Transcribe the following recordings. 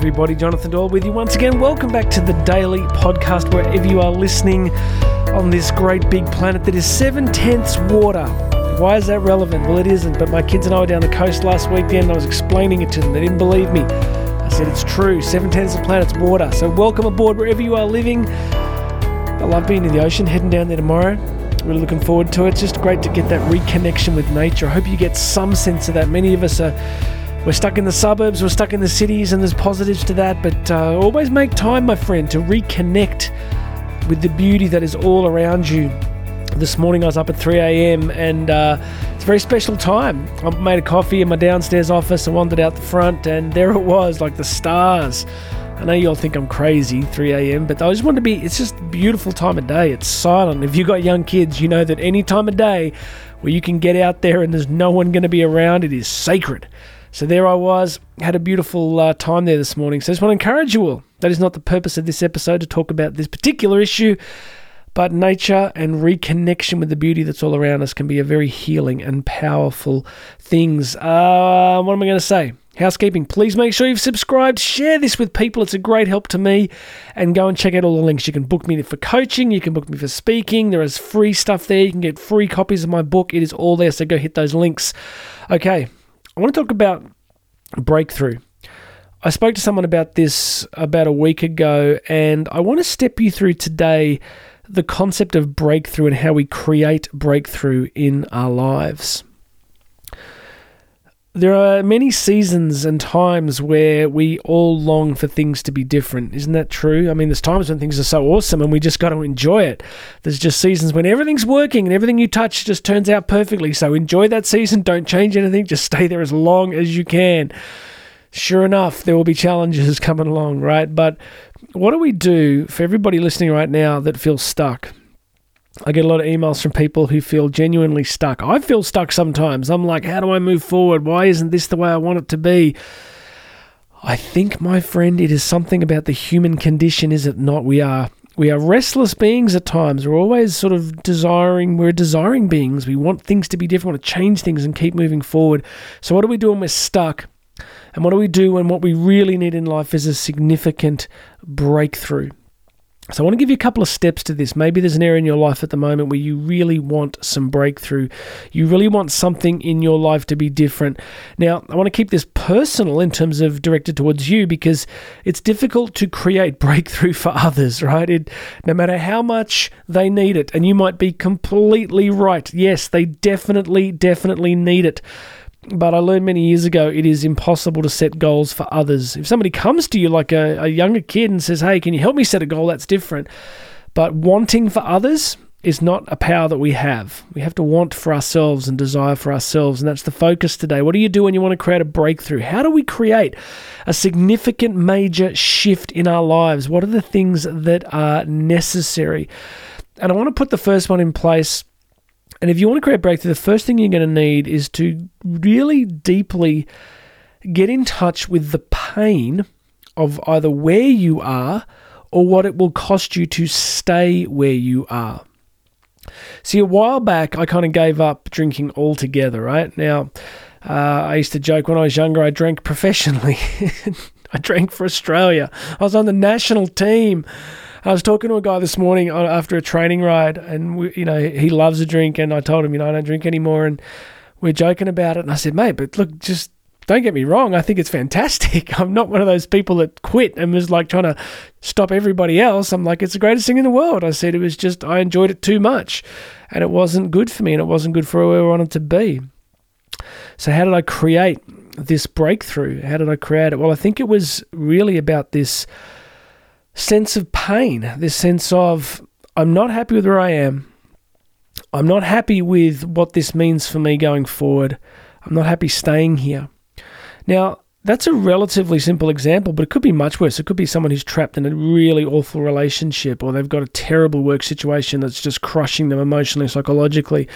everybody. Jonathan Doyle with you once again. Welcome back to the Daily Podcast, wherever you are listening on this great big planet that is seven tenths water. Why is that relevant? Well, it isn't, but my kids and I were down the coast last weekend and I was explaining it to them. They didn't believe me. I said, It's true. Seven tenths of the planet's water. So, welcome aboard wherever you are living. I love being in the ocean, heading down there tomorrow. Really looking forward to it. It's just great to get that reconnection with nature. I hope you get some sense of that. Many of us are we're stuck in the suburbs, we're stuck in the cities, and there's positives to that, but uh, always make time, my friend, to reconnect with the beauty that is all around you. This morning I was up at 3 a.m. and uh, it's a very special time. I made a coffee in my downstairs office and wandered out the front, and there it was, like the stars. I know you all think I'm crazy, 3 a.m., but I just want to be, it's just a beautiful time of day. It's silent. If you've got young kids, you know that any time of day where you can get out there and there's no one going to be around, it is sacred. So there I was, had a beautiful uh, time there this morning. So I just want to encourage you all. That is not the purpose of this episode to talk about this particular issue, but nature and reconnection with the beauty that's all around us can be a very healing and powerful things. Uh, what am I going to say? Housekeeping, please make sure you've subscribed, share this with people. It's a great help to me. And go and check out all the links. You can book me for coaching, you can book me for speaking. There is free stuff there. You can get free copies of my book. It is all there. So go hit those links. Okay, I want to talk about breakthrough. I spoke to someone about this about a week ago, and I want to step you through today the concept of breakthrough and how we create breakthrough in our lives there are many seasons and times where we all long for things to be different. Isn't that true? I mean, there's times when things are so awesome and we just got to enjoy it. There's just seasons when everything's working and everything you touch just turns out perfectly. So enjoy that season. Don't change anything. Just stay there as long as you can. Sure enough, there will be challenges coming along, right? But what do we do for everybody listening right now that feels stuck? I get a lot of emails from people who feel genuinely stuck. I feel stuck sometimes. I'm like, how do I move forward? Why isn't this the way I want it to be? I think, my friend, it is something about the human condition, is it not? We are we are restless beings at times. We're always sort of desiring, we're desiring beings. We want things to be different, we want to change things and keep moving forward. So what do we do when we're stuck? And what do we do when what we really need in life is a significant breakthrough? So I want to give you a couple of steps to this. Maybe there's an area in your life at the moment where you really want some breakthrough. You really want something in your life to be different. Now, I want to keep this personal in terms of directed towards you because it's difficult to create breakthrough for others, right? It, no matter how much they need it, and you might be completely right. Yes, they definitely, definitely need it but I learned many years ago it is impossible to set goals for others. If somebody comes to you like a, a younger kid and says, Hey, can you help me set a goal? That's different. But wanting for others is not a power that we have. We have to want for ourselves and desire for ourselves. And that's the focus today. What do you do when you want to create a breakthrough? How do we create a significant major shift in our lives? What are the things that are necessary? And I want to put the first one in place and if you want to create breakthrough, the first thing you're going to need is to really deeply get in touch with the pain of either where you are or what it will cost you to stay where you are. See, a while back, I kind of gave up drinking altogether, right? Now, uh, I used to joke when I was younger, I drank professionally. I drank for Australia. I was on the national team. I was talking to a guy this morning uh, after a training ride, and we, you know he loves a drink, and I told him, you know, I don't drink anymore, and we're joking about it, and I said, mate, but look, just don't get me wrong, I think it's fantastic. I'm not one of those people that quit and was like trying to stop everybody else. I'm like, it's the greatest thing in the world. I said it was just I enjoyed it too much, and it wasn't good for me, and it wasn't good for where I wanted to be. So how did I create this breakthrough? How did I create it? Well, I think it was really about this sense of pain, this sense of I'm not happy with where I am. I'm not happy with what this means for me going forward. I'm not happy staying here. Now, that's a relatively simple example, but it could be much worse. It could be someone who's trapped in a really awful relationship or they've got a terrible work situation that's just crushing them emotionally, psychologically.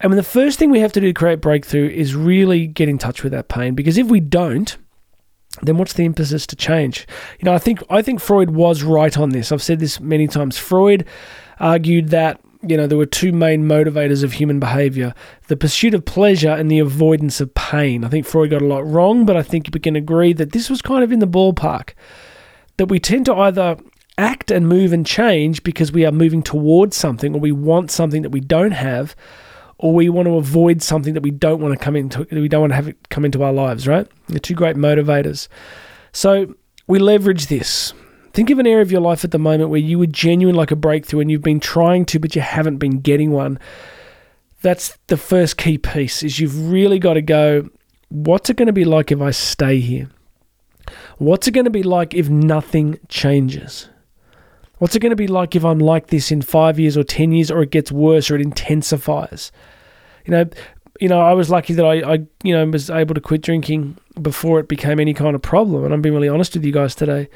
And the first thing we have to do to create breakthrough is really get in touch with that pain because if we don't, then what's the impetus to change? You know, I think I think Freud was right on this. I've said this many times. Freud argued that you know, there were two main motivators of human behavior the pursuit of pleasure and the avoidance of pain. I think Freud got a lot wrong, but I think we can agree that this was kind of in the ballpark. That we tend to either act and move and change because we are moving towards something or we want something that we don't have or we want to avoid something that we don't want to come into we don't want to have it come into our lives right? The two great motivators. So we leverage this. Think of an area of your life at the moment where you were genuine like a breakthrough and you've been trying to but you haven't been getting one. That's the first key piece is you've really got to go what's it going to be like if i stay here? What's it going to be like if nothing changes What's it going to be like if I'm like this in five years or 10 years, or it gets worse or it intensifies? You know, you know, I was lucky that I, I, you know, was able to quit drinking before it became any kind of problem. And I'm being really honest with you guys today.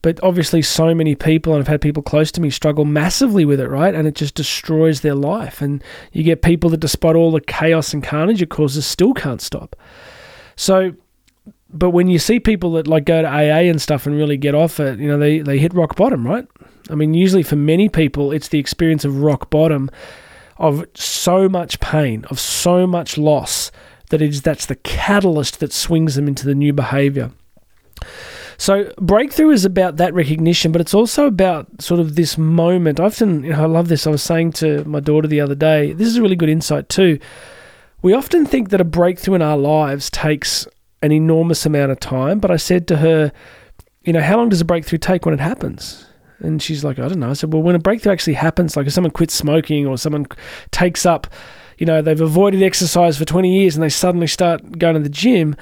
But obviously, so many people, and I've had people close to me struggle massively with it, right? And it just destroys their life. And you get people that, despite all the chaos and carnage it causes, still can't stop. So, but when you see people that like go to AA and stuff and really get off it, you know, they, they hit rock bottom, right? I mean, usually for many people, it's the experience of rock bottom, of so much pain, of so much loss, that it is that's the catalyst that swings them into the new behavior. So breakthrough is about that recognition, but it's also about sort of this moment. I often, you know, I love this. I was saying to my daughter the other day, this is a really good insight too. We often think that a breakthrough in our lives takes an enormous amount of time, but I said to her, you know, how long does a breakthrough take when it happens? And she's like, I don't know. I said, well, when a breakthrough actually happens, like if someone quits smoking or someone takes up, you know, they've avoided exercise for 20 years and they suddenly start going to the gym,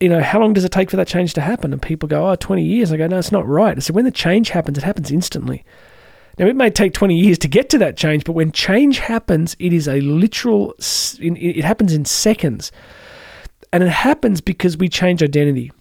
you know, how long does it take for that change to happen? And people go, oh, 20 years. I go, no, it's not right. I said, when the change happens, it happens instantly. Now, it may take 20 years to get to that change, but when change happens, it is a literal, it happens in seconds. And it happens because we change identity.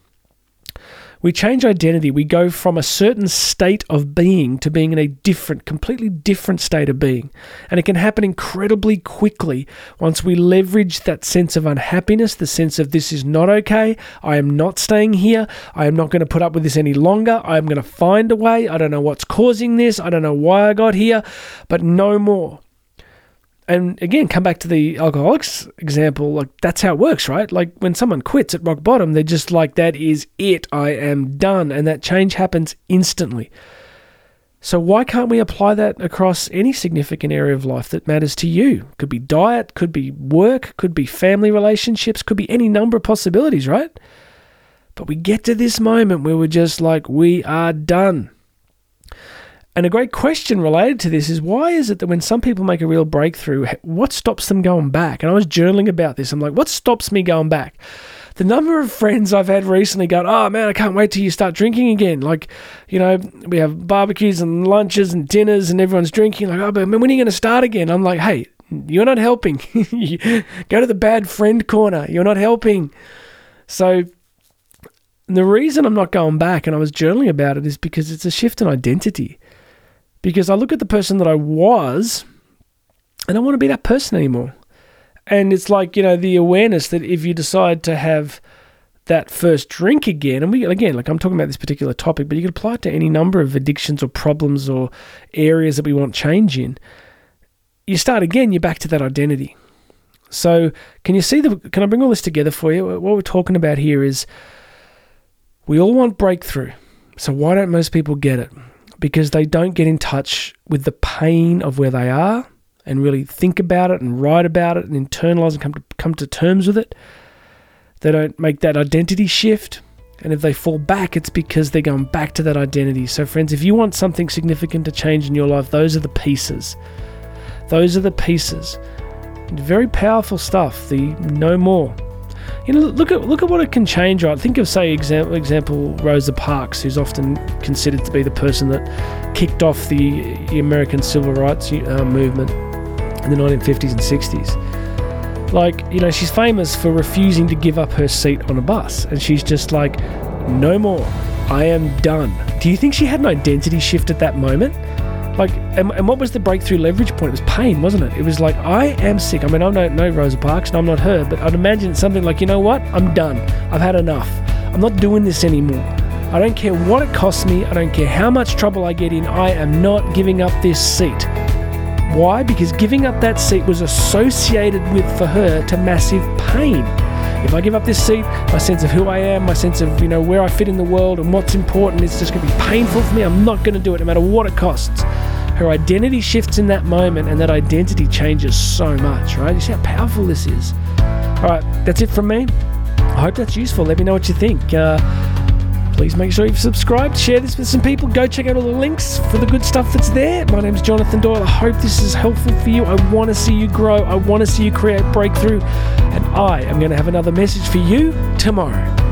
We change identity. We go from a certain state of being to being in a different, completely different state of being. And it can happen incredibly quickly once we leverage that sense of unhappiness, the sense of this is not okay. I am not staying here. I am not going to put up with this any longer. I am going to find a way. I don't know what's causing this. I don't know why I got here, but no more and again, come back to the alcoholics example. Like that's how it works, right? Like when someone quits at rock bottom, they're just like, "That is it. I am done," and that change happens instantly. So why can't we apply that across any significant area of life that matters to you? Could be diet, could be work, could be family relationships, could be any number of possibilities, right? But we get to this moment where we're just like, we are done. And a great question related to this is why is it that when some people make a real breakthrough, what stops them going back? And I was journaling about this. I'm like, what stops me going back? The number of friends I've had recently going, oh man, I can't wait till you start drinking again. Like, you know, we have barbecues and lunches and dinners and everyone's drinking. Like, oh, but when are you going to start again? I'm like, hey, you're not helping. Go to the bad friend corner. You're not helping. So the reason I'm not going back, and I was journaling about it, is because it's a shift in identity because I look at the person that I was and I want to be that person anymore. And it's like, you know, the awareness that if you decide to have that first drink again, and we again, like I'm talking about this particular topic, but you can apply it to any number of addictions or problems or areas that we want change in. You start again, you're back to that identity. So, can you see the? Can I bring all this together for you? What we're talking about here is we all want breakthrough. So, why don't most people get it? Because they don't get in touch with the pain of where they are and really think about it and write about it and internalize and come to, come to terms with it. They don't make that identity shift. And if they fall back, it's because they're going back to that identity. So, friends, if you want something significant to change in your life, those are the pieces. Those are the pieces. Very powerful stuff. The no more you know, look at look at what it can change. Right, think of say example example Rosa Parks, who's often considered to be the person that kicked off the, American civil rights uh, movement in the 1950s and 60s. Like, you know, she's famous for refusing to give up her seat on a bus, and she's just like, no more. I am done. Do you think she had an identity shift at that moment? Like, and, and, what was the breakthrough leverage point? It was pain, wasn't it? It was like, I am sick. I mean, I'm no, no Rosa Parks and I'm not her, but I'd imagine something like, you know what? I'm done. I've had enough. I'm not doing this anymore. I don't care what it costs me. I don't care how much trouble I get in. I am not giving up this seat. Why? Because giving up that seat was associated with, for her, to massive pain. If I give up this seat, my sense of who I am, my sense of you know where I fit in the world and what's important, it's just going to be painful for me. I'm not going to do it, no matter what it costs. Her identity shifts in that moment, and that identity changes so much. Right? You see how powerful this is. All right, that's it from me. I hope that's useful. Let me know what you think. Uh, please make sure you've subscribed, share this with some people. Go check out all the links for the good stuff that's there. My name's Jonathan Doyle. I hope this is helpful for you. I want to see you grow. I want to see you create breakthrough. And I am going to have another message for you tomorrow.